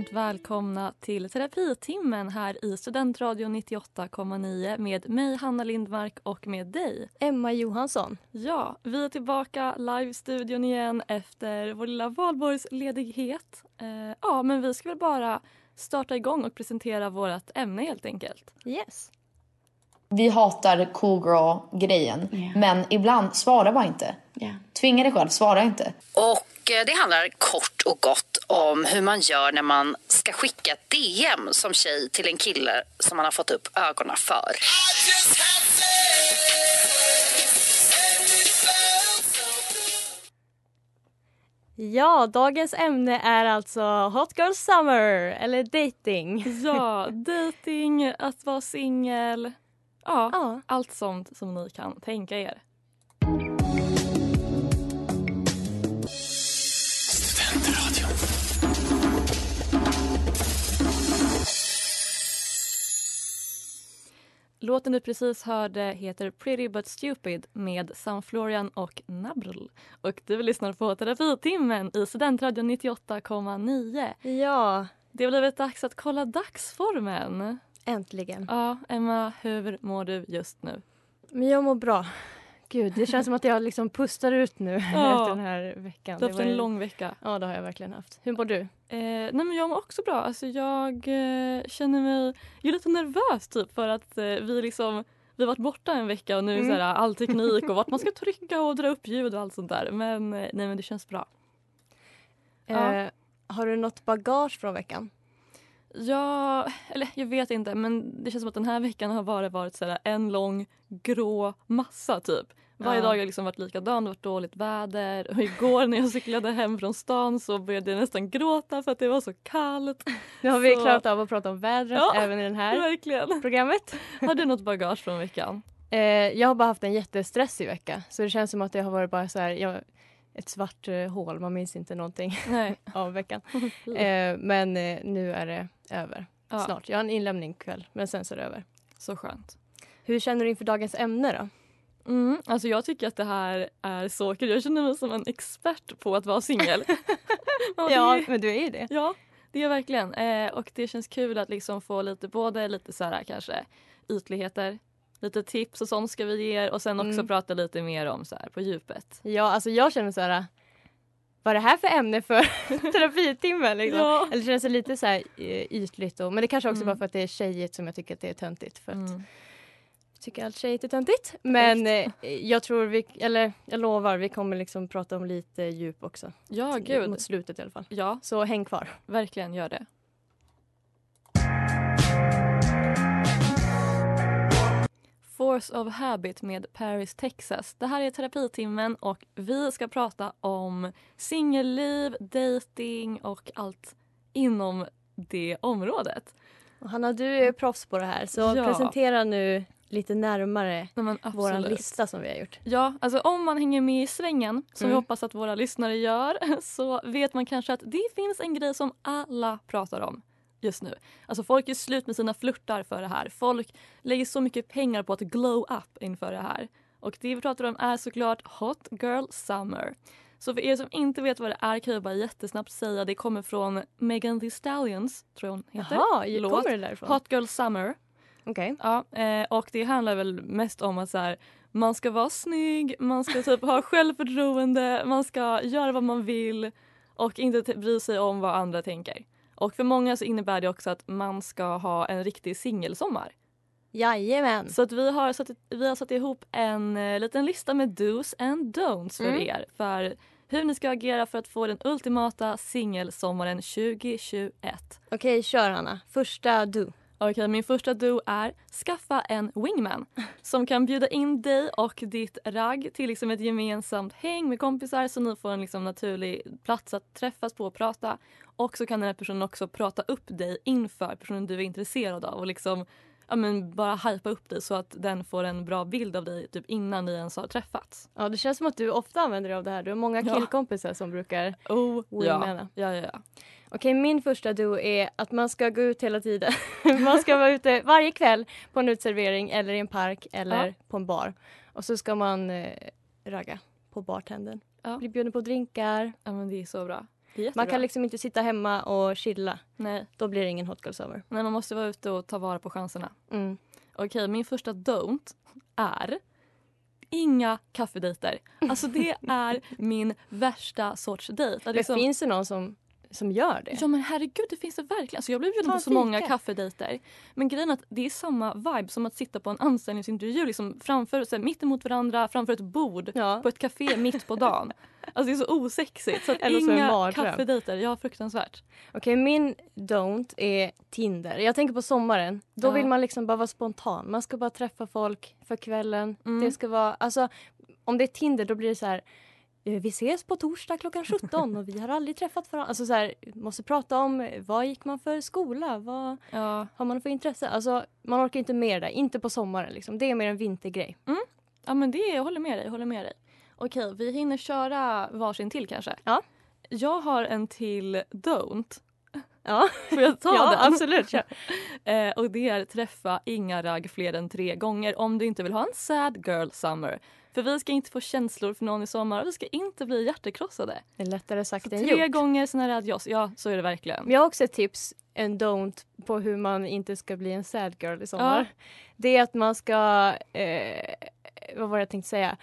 varmt välkomna till terapitimmen här i Studentradion 98,9 med mig Hanna Lindmark och med dig. Emma Johansson. Ja, vi är tillbaka live i studion igen efter vår lilla valborgsledighet. Eh, ja, men vi ska väl bara starta igång och presentera vårt ämne helt enkelt. Yes. Vi hatar cool girl-grejen. Men ibland, svara bara inte. Tvinga dig själv, svara inte. Och eh, det handlar kort och gott om hur man gör när man ska skicka ett DM som tjej till en kille som man har fått upp ögonen för. Ja, dagens ämne är alltså Hot Girl Summer, eller dating. Ja, dating, att vara singel. Ja, Ja. allt sånt som ni kan tänka er. Låten du precis hörde heter Pretty But Stupid med Sunflorian och Nabrl. Och du lyssnar på Terapitimmen i Studentradion 98,9. Ja, Det har blivit dags att kolla dagsformen. Äntligen. Ja, Emma, hur mår du just nu? Men jag mår bra. Gud, det känns som att jag liksom pustar ut nu Ja. efter den här veckan. Du har haft en ju- lång vecka. Ja, det har jag verkligen haft. Hur mår du? Eh, nej men jag mår också bra. Alltså jag eh, känner mig jag är lite nervös typ för att eh, vi liksom vi har varit borta en vecka och nu är Mm. så här, all teknik och vart man ska trycka och dra upp ljud och allt sånt där. Men eh, nej men det känns bra. Ja. Eh, har du något bagage från veckan? Ja, eller jag vet inte men det känns som att den här veckan har bara varit så en lång grå massa typ. Varje Ja. dag har liksom varit likadan, det har varit dåligt väder och igår när jag cyklade hem från stan så började jag nästan gråta för att det var så kallt. Nu har vi Så- klarat av att prata om vädret Ja, även i det här Verkligen. programmet. Har du något bagage från veckan? Eh, jag har bara haft en jättestressig vecka. Så det känns som att det har varit bara så här, jag, ett svart eh, hål. Man minns inte någonting av veckan. Eh, men eh, nu är det över. Ja, Snart. Jag har en inlämning kväll, men sen så är det över. Så skönt. Hur känner du inför dagens ämne då? Mm, alltså jag tycker att det här är så kul. Jag känner mig som en expert på att vara singel. ja, Ja, men du är ju det. ja, det är jag verkligen. Eh, och det känns kul att liksom få lite, både lite så här kanske ytligheter, lite tips och sånt ska vi ge er och sen också Mm. prata lite mer om så här på djupet. Ja, alltså jag känner så här. Vad är det här för ämne för terapitimme? Liksom? Ja. Eller känns det lite så här eh, ytligt? Och, men det kanske också Mm. bara för att det är tjejigt som jag tycker att det är töntigt. För att Mm. jag tycker allt tjejigt är töntigt. Men eh, jag tror vi, eller jag lovar, vi kommer liksom prata om lite djup också. Ja, gud. Mot slutet i alla fall. Ja, Så häng kvar. verkligen gör det. Force of Habit med Paris, Texas. Det här är terapitimmen och vi ska prata om singelliv, dating och allt inom det området. Och Hanna, du är proffs på det här. Så Ja. presentera nu lite närmare Nej, vår lista som vi har gjort. Ja, alltså om man hänger med i svängen, som Mm. vi hoppas att våra lyssnare gör, så vet man kanske att det finns en grej som alla pratar om just nu. Alltså folk är slut med sina flörtar för det här. Folk lägger så mycket pengar på att glow up inför det här. Och det vi pratar om är såklart Hot Girl Summer. Så för er som inte vet vad det är kan jag bara jättesnabbt säga det kommer från Megan Thee Stallions, tror jag hon heter. Jaha, Låt. kommer det därifrån? Hot Girl Summer. Okej. Ja, eh, och det handlar väl mest om att så här, man ska vara snygg, man ska typ ha självförtroende, man ska göra vad man vill och inte bry sig om vad andra tänker. Och för många så innebär det också att man ska ha en riktig singelsommar. Jajamän. Så att vi, har satt, vi har satt ihop en eh, liten lista med dos and don'ts för Mm. er. För hur ni ska agera för att få den ultimata singelsommaren 2021. Okej, kör Hanna. Första du. Okej, min första do är skaffa en wingman som kan bjuda in dig och ditt ragg till liksom ett gemensamt häng med kompisar så ni får en liksom naturlig plats att träffas på och prata. Och så kan den här personen också prata upp dig inför personen du är intresserad av och liksom ja, men bara hypa upp dig så att den får en bra bild av dig typ innan ni ens har träffats. Ja, det känns som att du ofta använder dig av det här. Du har många Ja. killkompisar som brukar Oh, wingmana. ja. Ja, ja, ja. Okej, min första do är att man ska gå ut hela tiden. man ska vara ute varje kväll på en utservering eller i en park eller Ja. på en bar. Och så ska man eh, ragga på bartendern. Ja. Bli bjuden på drinkar. ja men det är så bra. Är. Man kan liksom inte sitta hemma och chilla. Nej. Då blir det ingen hot girl summer. Nej, man måste vara ute och ta vara på chanserna. Mm. Okej, min första don't är inga kaffedejter. Alltså det är min värsta sorts dejt. Men liksom- finns det någon som, som gör det? Ja men herregud det finns det verkligen. Alltså, jag blev bjuden på så många kaffedejter. Men grejen är att det är samma vibe som att sitta på en anställningsintervju liksom framför, så här, mitt emot varandra framför ett bord Ja. på ett café mitt på dagen. Alltså det är så osexigt. Så att Eller en inga kaffedejter. Ja fruktansvärt. Okej, min don't är Tinder. Jag tänker på sommaren. Då Ja. vill man liksom bara vara spontan. Man ska bara träffa folk för kvällen. Mm. Det ska vara, alltså, om det är Tinder då blir det så här vi ses på torsdag klockan 17 och vi har aldrig träffat varandra. Alltså så här, måste prata om eh, vad gick man för skola? Vad Ja. har man för intresse? Alltså man orkar inte mer där. Inte på sommaren liksom. Det är mer en vintergrej. Ja men det, jag håller med dig. Håller med dig. Okej, vi hinner köra varsin till kanske. Ja. Jag har en till don't. Ja, Får jag ta ja den? absolut. Kör. Eh, och det är träffa inga ragg fler än tre gånger om du inte vill ha en sad girl summer. För vi ska inte få känslor för någon i sommar och vi ska inte bli hjärtekrossade. Det är lättare sagt Så än tre gjort. gånger sen är det adios. Ja, så är det verkligen. Men jag har också ett tips, en don't, på hur man inte ska bli en sad girl i sommar. Det är att man ska, eh, vad var det jag tänkte säga?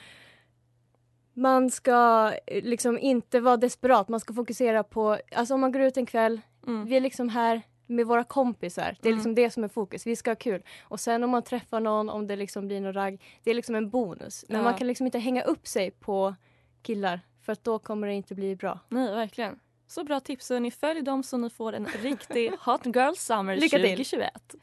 Man ska eh, liksom inte vara desperat, man ska fokusera på, alltså om man går ut en kväll, Mm. vi är liksom här med våra kompisar. Det är Mm. liksom det som är fokus, vi ska ha kul. Och sen om man träffar någon, om det liksom blir någon ragg, det är liksom en bonus. Men Ja. man kan liksom inte hänga upp sig på killar, för att då kommer det inte bli bra. Nej, verkligen. Så bra tips. Så ni följer dem så ni får en riktig hot girl summer Lycka till. 2021.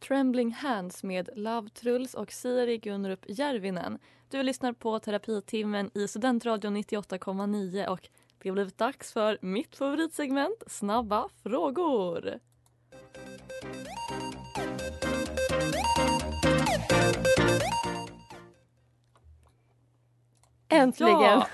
Trembling Hands med Love Truls och Siri Gunrup Järvinen. Du lyssnar på terapitimmen i Studentradion 98,9 och det har blivit dags för mitt favoritsegment Snabba frågor. Äntligen! Ja.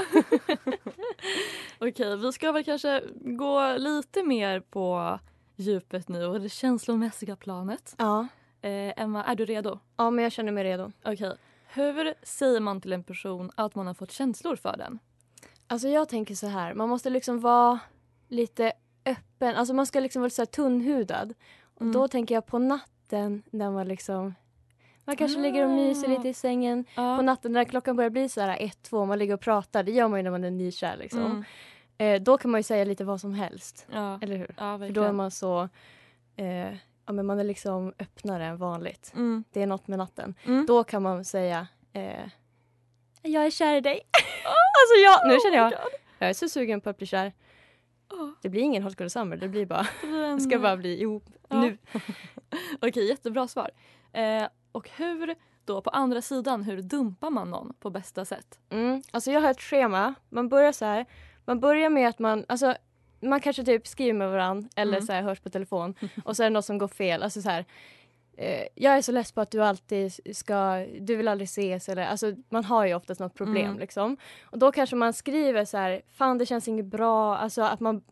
Okej, vi ska väl kanske gå lite mer på djupet nu och det känslomässiga planet. Ja. Eh, Emma, är du redo? ja, men jag känner mig redo. Okej. Hur säger man till en person att man har fått känslor för den? Alltså jag tänker så här, man måste liksom vara lite öppen. Alltså man ska liksom vara så här tunnhudad. Och Mm. då tänker jag på natten när man liksom man kanske ligger och myser lite i sängen. Ja. På natten när klockan börjar bli så här ett, två, man ligger och pratar. Det gör man ju när man är nykär liksom. Mm. Eh, då kan man ju säga lite vad som helst. Ja. Eller hur? ja, För då är man så, eh, ja men man är liksom öppnare än vanligt. Mm. Det är något med natten. Mm. Då kan man säga, eh, jag är kär i dig. alltså jag, nu känner Oh jag, God. jag är så sugen på att bli kär. Åh, Det blir ingen Hot Girl Summer, det blir bara, det ska bara bli ihop Ja. nu. Okej, jättebra svar. Eh, och hur då på andra sidan, hur dumpar man någon på bästa sätt? Mm. Alltså jag har ett schema, man börjar så här, man börjar med att man, alltså man kanske typ skriver med varandra eller Mm. så här hörs på telefon och så är det något som går fel. Alltså så här, eh, jag är så less på att du alltid ska, du vill aldrig ses eller alltså man har ju oftast något problem Mm. liksom. Och då kanske man skriver så här, fan det känns inget bra, alltså att man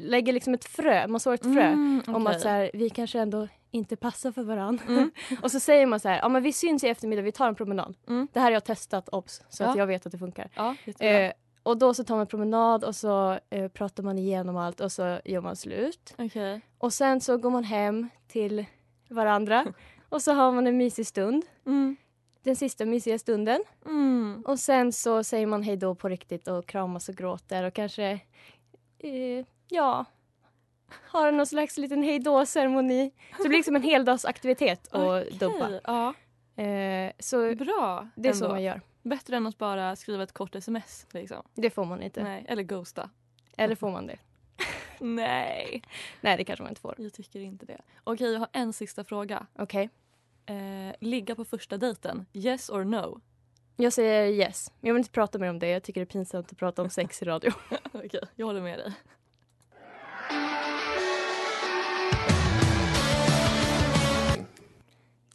lägger liksom ett frö, man sår ett frö Mm, om okej. att så här, vi kanske ändå inte passar för varandra. Mm. och så säger man så här, ja men vi syns i eftermiddag, vi tar en promenad. Mm. Det här har jag testat, obs, så att Ja. jag vet att det funkar. Ja. Eh, och då så tar man promenad och så eh, pratar man igenom allt och så gör man slut. Okej. Och sen så går man hem till varandra och så har man en mysig stund. Mm. Den sista mysiga stunden. Mm. Och sen så säger man hej då på riktigt och kramas och gråter och kanske eh, ja, har någon slags liten hejdå-ceremoni. Så det blir liksom en heldagsaktivitet att Okej, dumpa. Ja, Eh, så bra. det är så ändå. man gör. Bättre än att bara skriva ett kort sms. Liksom. Det får man inte. Nej, eller ghosta. Eller får man det? Nej, Nej, det kanske man inte får. jag tycker inte det. Okej, jag har en sista fråga. Okej. Eh, ligga på första dejten, yes or no? Jag säger yes. Jag vill inte prata mer om det. Jag tycker det är pinsamt att prata om sex i radio. Okej, jag håller med dig.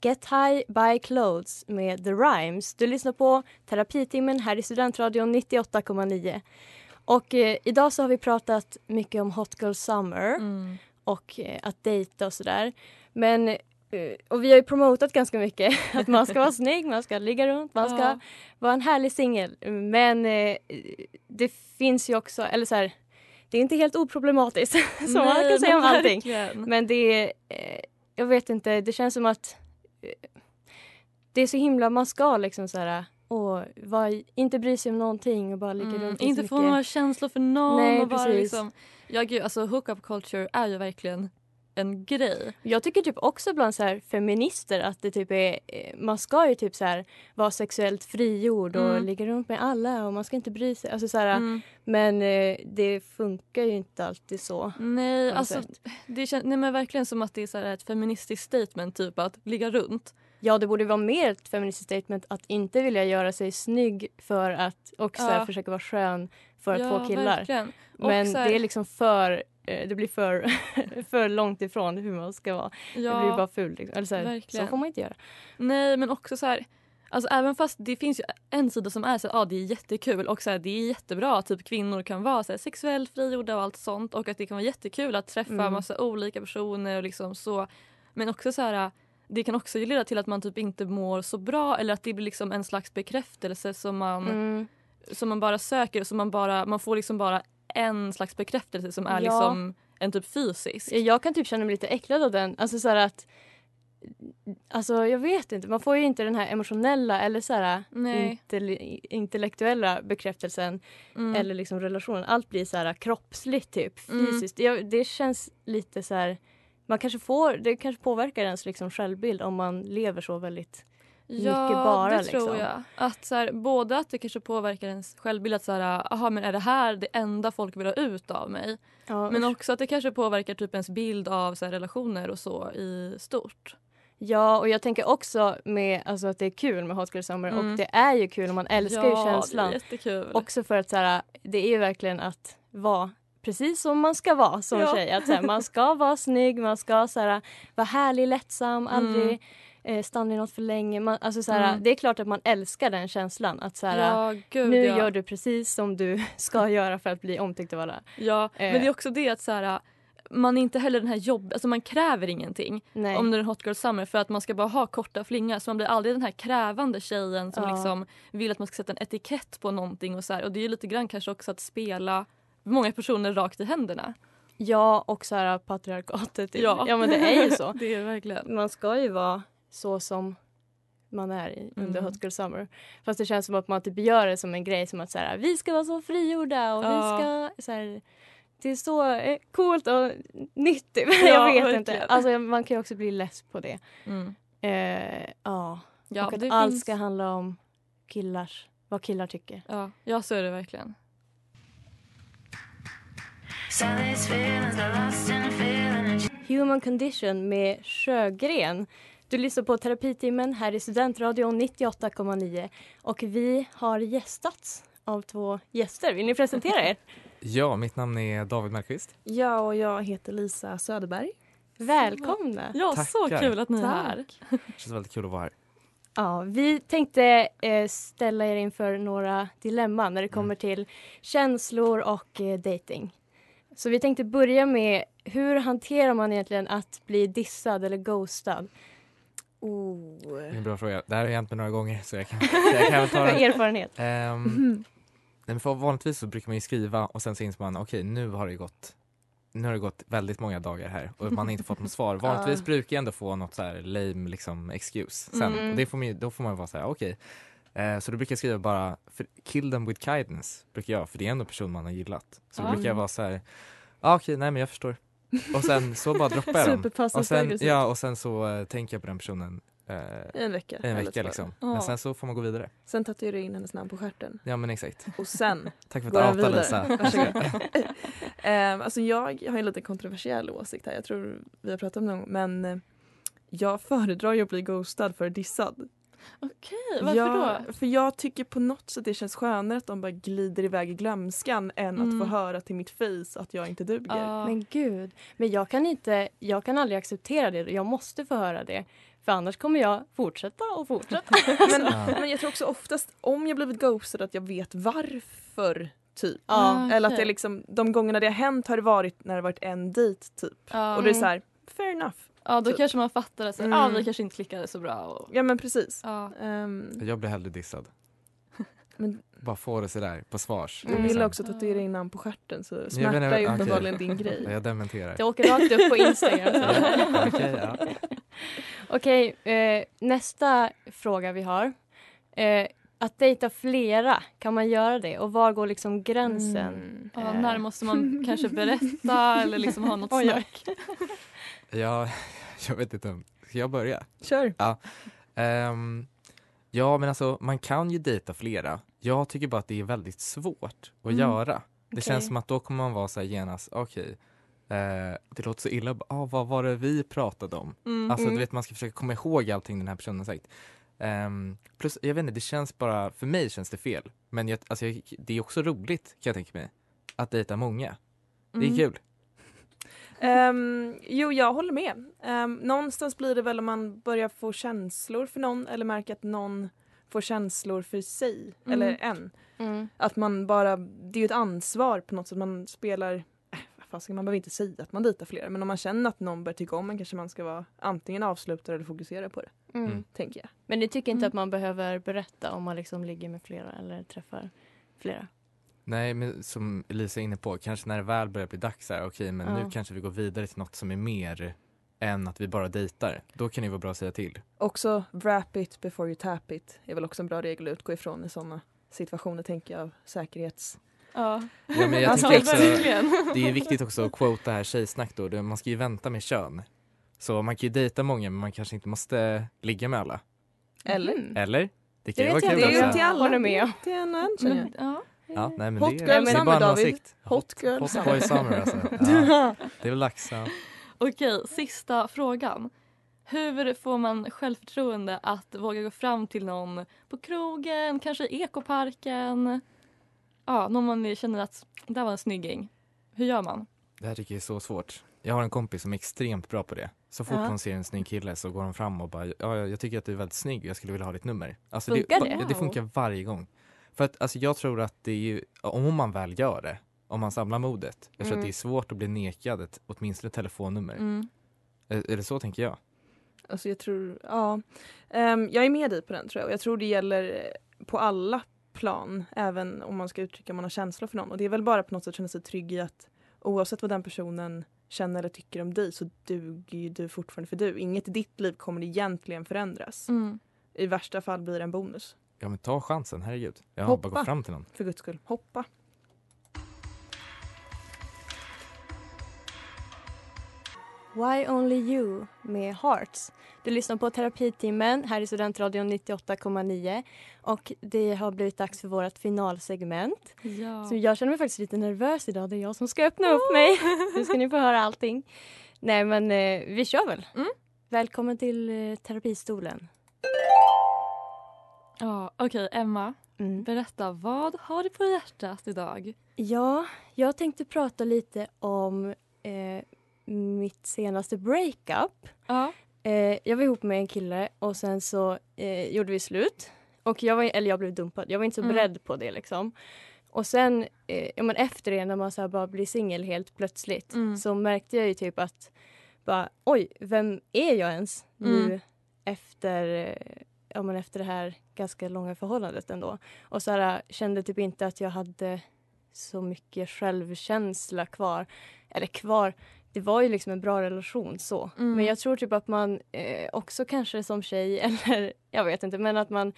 Get High Buy Clothes med The Rhymes. Du lyssnar på Terapitimmen här i Studentradion 98,9. Och eh, idag så har vi pratat mycket om Hot Girl Summer Mm. och eh, att dejta och sådär. Men eh, och vi har ju promotat ganska mycket att man ska vara snygg, man ska ligga runt, man ska Ja. vara en härlig singel. Men eh, det finns ju också, eller så här, det är inte helt oproblematiskt som man kan säga om allting. verkligen. Men det är, eh, jag vet inte, det känns som att det är så himla, man ska liksom så här, åh, var, inte bry sig om någonting och bara ligga Mm, runt. inte få några känslor för någon. Nej, och bara precis. liksom, ja, gud, alltså hookup culture är ju verkligen en grej. Jag tycker typ också bland så här feminister att det typ är, eh, man ska ju typ så här vara sexuellt frigjord och Mm. ligga runt med alla och man ska inte bry sig. Alltså så här, Mm. Men eh, det funkar ju inte alltid så. Nej, alltså det känns nej, men verkligen som att det är så här ett feministiskt statement, typ att ligga runt. Ja, det borde vara mer ett feministiskt statement att inte vilja göra sig snygg för att och så här, Ja. försöka vara skön för att ja, få killar. Verkligen. Men här- det är liksom för det blir för, för långt ifrån hur man ska vara. ja, Det blir bara fult. Liksom. Eller så, här, så får man inte göra. Nej, men också så här... Alltså även fast det finns ju en sida som är så här, ah, det är jättekul och så här, det är jättebra att typ kvinnor kan vara så här, sexuellt frigjorda och allt sånt och att det kan vara jättekul att träffa Mm. massa olika personer och liksom så. Men också så här det kan också leda till att man typ inte mår så bra eller att det blir liksom en slags bekräftelse som man, Mm. som man bara söker och som man bara, man får liksom bara en slags bekräftelse som är Ja. liksom en typ fysisk. Jag kan typ känna mig lite äcklad av den. Alltså så att Alltså jag vet inte, man får ju inte den här emotionella eller så här intell- intellektuella bekräftelsen Mm. eller liksom relationen. Allt blir så här kroppsligt typ, Mm. fysiskt. Det, det känns lite så här man kanske får, det kanske påverkar ens liksom självbild om man lever så väldigt mycket bara. det tror liksom. jag. Att så här, både att det kanske påverkar ens självbild, att så här, aha, men är det här det enda folk vill ha ut av mig? Ja, Men också att det kanske påverkar typ ens bild av så här, relationer och så i stort. Ja, och jag tänker också med alltså, att det är kul med Hot Girl Summer Mm. och det är ju kul och man älskar ja, ju känslan. det är jättekul. Också för att så här, det är ju verkligen att vara precis som man ska vara som Ja. tjej. Att, så här, man ska vara snygg, man ska så här, vara härlig, lättsam, aldrig eh, stanna i något för länge. Man, alltså, så här, Mm. Det är klart att man älskar den känslan. Att så här, ja, gud, nu ja. gör du precis som du ska göra för att bli omtyckt av alla. Ja, Eh. men det är också det att så här, man är inte heller den här jobb, alltså man kräver ingenting Nej. om det är en hot girl summer för att man ska bara ha korta flingar så man blir aldrig den här krävande tjejen som Ja. liksom vill att man ska sätta en etikett på någonting och så här. Och det är ju lite grann kanske också att spela många personer rakt i händerna. Ja, och så här patriarkatet. Ja. ja, men det är ju så. Det är verkligen. Man ska ju vara så som man är i, under Mm. Hot Girl Summer. Fast det känns som att man typ gör det som en grej som att så här, vi ska vara så frigjorda och Ja. vi ska så här, det är så eh, coolt och nyttigt. Ja, jag vet verkligen. inte. Alltså, man kan ju också bli less på det. Mm. Eh, ja. Ja, och att allt finns- ska handla om killars, vad killar tycker. Ja, ja, så är det verkligen. Human Condition med Sjögren. Du lyssnar på Terapitimmen här i Studentradion 98,9 och vi har gästats av två gäster. Vill ni presentera er? Ja, mitt namn är David Mellqvist. Ja, och jag heter Lisa Söderberg. Välkomna! Ja, så Tackar. kul att ni är här. Det känns väldigt kul att vara här. Ja, vi tänkte eh, ställa er inför några dilemman när det kommer till känslor och eh, dating. Så vi tänkte börja med hur hanterar man egentligen att bli dissad eller ghostad? Oh. Det är en bra fråga. Det här har hänt mig några gånger så jag kan, jag kan ta den. erfarenhet. Nej, men för vanligtvis så brukar man ju skriva och sen så inser man okej nu har det gått nu har det gått väldigt många dagar här och man har inte fått något svar. Vanligtvis Ah. brukar jag ändå få något så här lame liksom excuse sen Mm. och det får man, då får man vara så här okej Eh, så då brukar jag skriva bara, kill them with kindness, brukar jag, för det är ändå person man har gillat. Så då brukar jag vara så här, ah, okej, nej men jag förstår. Och sen så bara droppar jag dem. Och sen, ja, och sen så eh, tänker jag på den personen eh, En vecka, En vecka liksom. Men sen så får man gå vidare. Sen tatuerar jag in hennes namn på stjärten. Ja men exakt. Och sen Tack för att du vidare. Lisa. Um, alltså jag har en lite kontroversiell åsikt här. Jag tror vi har pratat om det någon gång. Men eh, jag föredrar ju att bli ghostad för dissad. Okej, varför jag, då? För jag tycker på något sätt det känns skönare att de bara glider iväg i glömskan än Mm. att få höra till mitt face att jag inte duger. Men gud, men jag kan inte, jag kan aldrig acceptera det. Jag måste få höra det. För annars kommer jag fortsätta och fortsätta. men, men jag tror också oftast om jag blivit ghostad att jag vet varför. Typ. Ja. Eller att det liksom, de gångerna det har hänt har det varit när det varit en dejt typ. Ja. Och det är Mm. så här, fair enough. Ja, då Typ. kanske man fattar att Mm. ah, vi kanske inte klickade så bra. Och... Ja men precis. Ja. Ehm, Jag blir hellre dissad. Men- Bara få det sådär på svars. du vill också tatuera in namn på stjärten så Jag smärta är ju uppenbarligen din grej. Ja, Jag dementerar. Det åker rakt upp på Instagram. Ja, okej, ja. Okej, eh, nästa fråga vi har. Eh, att dejta flera, kan man göra det? Och var går liksom gränsen? Ja, Eh, när måste man kanske berätta eller liksom ha något snack? Ja, jag vet inte. om- Ska jag börja? Kör. Ja. Ehm, ja, men alltså man kan ju dejta flera. Jag tycker bara att det är väldigt svårt att Mm. göra. Det Okej. känns som att då kommer man vara så här genast, okej, eh, det låter så illa, bara, ah, vad var det vi pratade om? Mm. Alltså Mm. du vet, man ska försöka komma ihåg allting den här personen har sagt. Ehm, plus, jag vet inte, det känns bara, för mig känns det fel. Men jag, alltså, jag, det är också roligt kan jag tänka mig, att dejta många. Det är Mm. kul. Ehm, jo, jag håller med. Um, någonstans blir det väl om man börjar få känslor för någon eller märker att någon får känslor för sig Mm. eller en. Mm. Att man bara, det är ju ett ansvar på något sätt. Man spelar, äh, ska man behöver inte säga att man dejtar flera men om man känner att någon börjar tycka om en kanske man ska vara antingen avsluta eller fokusera på det. Mm. Tänker jag. Men ni tycker inte att man behöver berätta om man liksom ligger med flera eller träffar flera? Nej, men som Elisa är inne på, kanske när det väl börjar bli dags här, okej men Ja. nu kanske vi går vidare till något som är mer än att vi bara dejtar. Då kan det vara bra att säga till. Också wrap it before you tap it är väl också en bra regel att utgå ifrån i sådana situationer tänker jag av säkerhets... Ja, Ja, men jag Alltså, tänker också, det är viktigt också att quota här tjejsnack då, man ska ju vänta med kön. Så man kan ju dejta många men man kanske inte måste ligga med alla. Eller? Eller? Det kan Det ju vara kul inte. Det är ju också. till alla. Håller med. Till en och en känner jag. Ja. Ja, nej, men Hot det, girl det är summer, bara en David. åsikt. Hot girl Hot boy summer alltså. Ja, det är väl. Ja. Okej, sista frågan. Hur får man självförtroende att våga gå fram till någon på krogen, kanske i ekoparken? Ja, någon man känner att där var en snygging. Hur gör man? Det här tycker jag är så svårt. Jag har en kompis som är extremt bra på det. Så fort Ja. hon ser en snygg kille så går hon fram och bara ja, jag tycker att du är väldigt snygg jag skulle vilja ha ditt nummer. Alltså Funkar det? det? Ja, det funkar varje gång. För att alltså, jag tror att det är ju, om man väl gör det, om man samlar modet. Jag tror Mm. att det är svårt att bli nekad ett åtminstone telefonnummer. Mm. Är, är det så tänker jag? Alltså jag tror, ja. Ehm, jag är med dig på den tror jag. Och jag tror det gäller eh, på alla plan. Även om man ska uttrycka att man har känslor för någon. Och det är väl bara på något sätt känna sig trygg i att oavsett vad den personen känner eller tycker om dig så duger ju du fortfarande för du. Inget i ditt liv kommer egentligen förändras. Mm. I värsta fall blir det en bonus. Ja men ta chansen, herregud. Ja, Hoppa. bara gå fram till någon. För guds skull, hoppa. Why Only You med Hearts. Du lyssnar på Terapitimmen här i Studentradion 98,9 och det har blivit dags för vårt finalsegment. Ja. Så jag känner mig faktiskt lite nervös idag. Det är jag som ska öppna upp mig. Nu ska ni få höra allting. Nej men eh, vi kör väl. Välkommen till eh, terapistolen. Ja, Okej, Emma. Berätta, vad har du på hjärtat idag? Ja, jag tänkte prata lite om eh, mitt senaste breakup. Ja. Eh, jag var ihop med en kille och sen så eh, gjorde vi slut. Och jag, var, eller jag blev dumpad. Jag var inte så Mm. beredd på det liksom. Och sen eh, ja, men efter det när man så bara blir singel helt plötsligt Mm. så märkte jag ju typ att bara, oj, vem är jag ens nu Mm. efter, eh, ja, men efter det här ganska långa förhållandet ändå. Och så här, kände typ inte att jag hade så mycket självkänsla kvar. Eller kvar, det var ju liksom en bra relation så. Mm. Men jag tror typ att man eh, också kanske som tjej, eller jag vet inte, men att man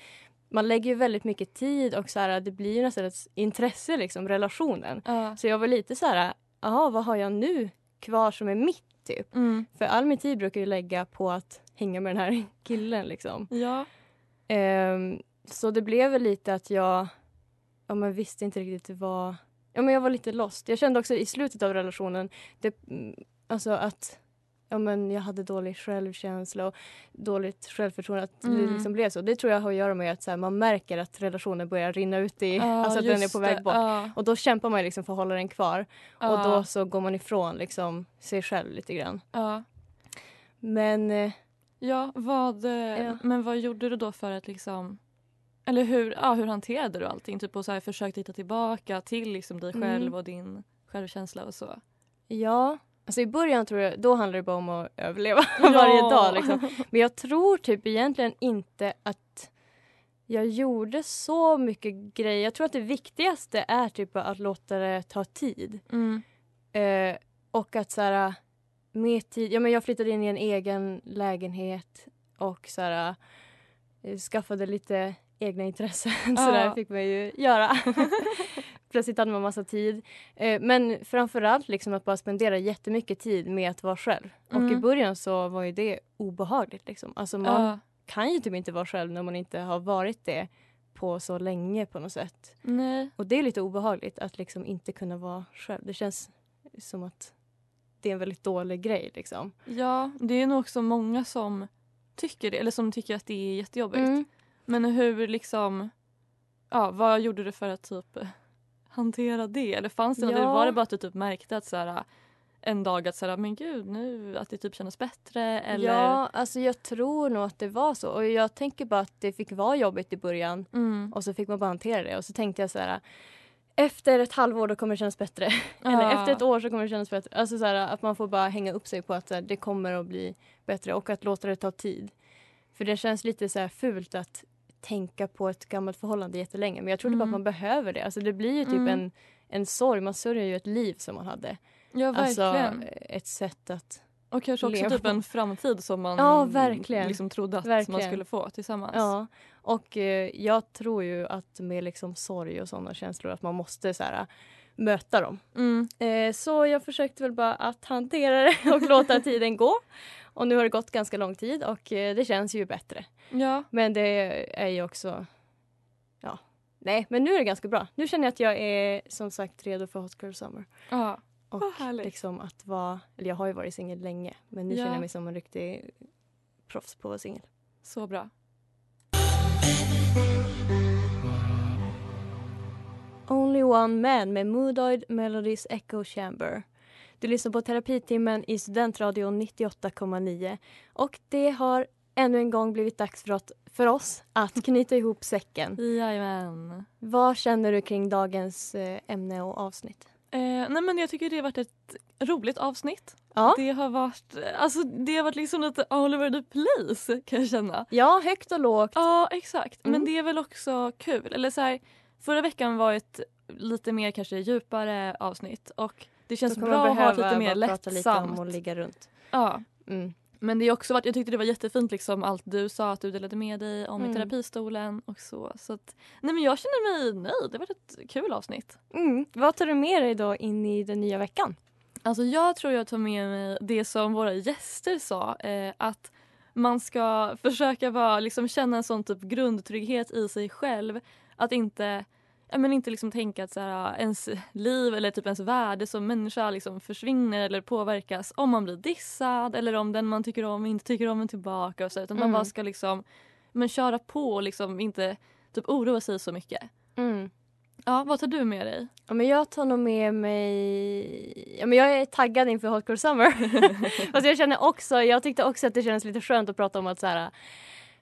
man lägger ju väldigt mycket tid och så här, det blir ju nästan ett intresse, liksom, relationen. Ja. Så jag var lite så här, jaha, vad har jag nu kvar som är mitt typ? Mm. För all min tid brukar jag lägga på att hänga med den här killen liksom. Ja. Ehm, så det blev väl lite att jag ja, men visste inte riktigt vad... Ja, men jag var lite lost. Jag kände också i slutet av relationen det, mm, alltså att ja, men jag hade dålig självkänsla och dåligt självförtroende. Att det Mm. liksom blev så. Det tror jag har att göra med att här, man märker att relationen börjar rinna ut i... Ja, alltså att den är på väg det. bort. Ja. Och då kämpar man liksom för att hålla den kvar. Och Ja. då så går man ifrån liksom, sig själv lite grann. Men... Ja, vad, eh, Ja. men vad gjorde du då för att liksom... Eller hur, ja, hur hanterade du allting? Typ och så här, försökte hitta tillbaka till liksom dig Mm. själv och din självkänsla och så. Ja, alltså i början tror jag, då handlar det bara om att överleva Ja. varje dag. Liksom. Men jag tror typ egentligen inte att jag gjorde så mycket grejer. Jag tror att det viktigaste är typ att låta det ta tid. Mm. Eh, och att så här, med tid, ja men jag flyttade in i en egen lägenhet och så här, eh, skaffade lite egna intressen. Ja. Så där fick man ju göra. Plötsligt hade man massa tid. Eh, men framförallt liksom att bara spendera jättemycket tid med att vara själv. Och i Mm. början så var ju det obehagligt. Liksom. Alltså man Ja. kan ju typ inte vara själv när man inte har varit det på så länge på något sätt. Nej. Och det är lite obehagligt att liksom inte kunna vara själv. Det känns som att det är en väldigt dålig grej. Liksom. Ja, det är nog också många som tycker det, eller som tycker att det är jättejobbigt. Mm. Men hur liksom, ja vad gjorde du för att typ hantera det? Eller fanns det något, Ja. eller var det bara att du typ märkte att så här, en dag att så här, men gud nu att det typ kändes bättre eller? Ja, alltså jag tror nog att det var så. Och jag tänker bara att det fick vara jobbigt i början. Mm. Och så fick man bara hantera det. Och så tänkte jag så här. Efter ett halvår då kommer det kännas bättre. Eller Ja. efter ett år så kommer det kännas bättre. Alltså så här, att man får bara hänga upp sig på att här, det kommer att bli bättre. Och att låta det ta tid. För det känns lite så här fult att tänka på ett gammalt förhållande jättelänge. Men jag tror Mm. att man behöver det. Alltså det blir ju typ Mm. en, en sorg. Man sörjer ju ett liv som man hade. Ja Alltså verkligen. ett sätt att och kanske också typ på. en framtid som man Ja, verkligen. liksom trodde att man Verkligen. skulle få tillsammans. Ja, och eh, jag tror ju att med liksom sorg och sådana känslor att man måste så här, möta dem. Mm. Eh, så jag försökte väl bara att hantera det och låta tiden gå. Och nu har det gått ganska lång tid och eh, det känns ju bättre. Ja. Men det är ju också... Ja, nej, men nu är det ganska bra. Nu känner jag att jag är som sagt redo för Hot Girl Summer. ja. Och liksom att vara... Eller jag har ju varit singel länge men nu Ja. känner jag mig som en riktig proffs på att vara singel. Så bra. Only One Man med Moodoid Melodies Echo Chamber. Du lyssnar på Terapitimmen i Studentradion 98,9 och det har ännu en gång blivit dags för, att, för oss att knyta ihop säcken. Jajamän. Vad känner du kring dagens eh, ämne och avsnitt? Eh, nej men jag tycker det har varit ett roligt avsnitt. Ja, Det har varit, alltså det har varit liksom lite all over the place kan jag känna. ja högt och lågt. Ja exakt, men Mm. det är väl också kul. Eller så här, förra veckan var ett lite mer kanske djupare avsnitt och det känns bra att ha lite mer prata lite om lättsamt. att ligga runt. Ja. Mm. Men det är också varit, jag tyckte det var jättefint liksom allt du sa att du delade med dig om i Mm. terapistolen och så. så att, nej men jag känner mig nöjd, det var ett kul avsnitt. Mm. Vad tar du med dig då in i den nya veckan? Alltså jag tror jag tar med mig det som våra gäster sa. Eh, att man ska försöka vara, liksom, känna en sån typ grundtrygghet i sig själv. Att inte, men inte liksom tänka att så här, ens liv eller typ ens värde som människa liksom försvinner eller påverkas om man blir dissad eller om den man tycker om inte tycker om en tillbaka. Och så, utan Mm. man bara ska liksom, men köra på och liksom inte typ oroa sig så mycket. Mm. Ja, vad tar du med dig? Ja, men jag tar nog med mig... Ja, men jag är taggad inför Hot Girl Summer. Fast jag känner också, jag tyckte också att det kändes lite skönt att prata om att så här,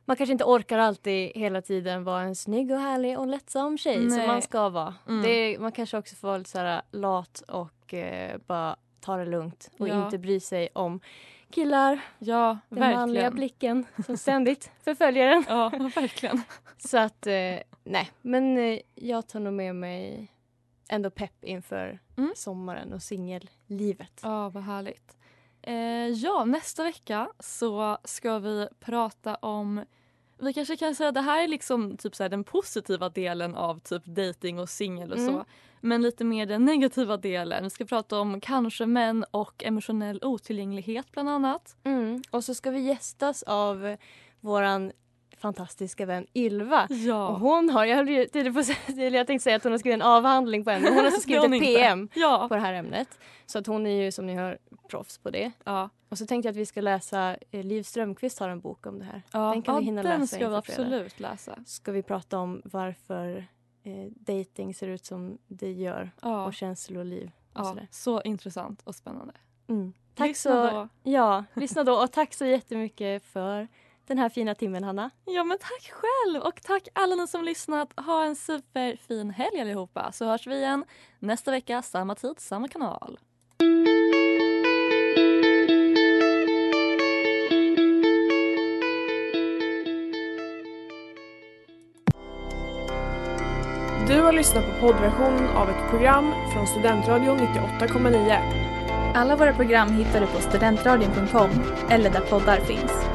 man kanske inte orkar alltid hela tiden vara en snygg och härlig och lättsam tjej som Nej. man ska vara. Mm. Det, man kanske också får vara lite så här lat och eh, bara ta det lugnt och Ja. inte bry sig om killar, Ja, den manliga verkligen. blicken som ständigt förföljer en. Ja, verkligen. Så att, eh, nej. Men eh, jag tar nog med mig ändå pepp inför Mm. sommaren och singellivet. Ja, vad härligt. Eh, ja, nästa vecka så ska vi prata om Vi kanske kan säga att det här är liksom typ så den positiva delen av typ dating och singel och Mm. så. Men lite mer den negativa delen. Vi ska prata om kanske män och emotionell otillgänglighet bland annat. Mm. Och så ska vi gästas av våran fantastiska vän Ylva. Ja. Och hon har, jag, höll ju på, jag tänkte säga att hon har skrivit en avhandling på ämnet. Hon har skrivit ett. PM Ja. på det här ämnet. Så att hon är ju som ni hör proffs på det. Ja. Och så tänkte jag att vi ska läsa, eh, Liv Strömquist har en bok om det här. Ja, den kan vi hinna den läsa ska vi absolut läsa. Ska vi prata om varför eh, dating ser ut som det gör och känsloliv och Ja, sådär. så intressant och spännande. Mm. Tack Lyssna så, då. Ja, lyssna då och tack så jättemycket för den här fina timmen Hanna. Ja men tack själv och tack alla ni som lyssnat. Ha en superfin helg allihopa så hörs vi igen nästa vecka samma tid, samma kanal. Du har lyssnat på poddversionen av ett program från Studentradion 98,9. Alla våra program hittar du på studentradion.com eller där poddar finns.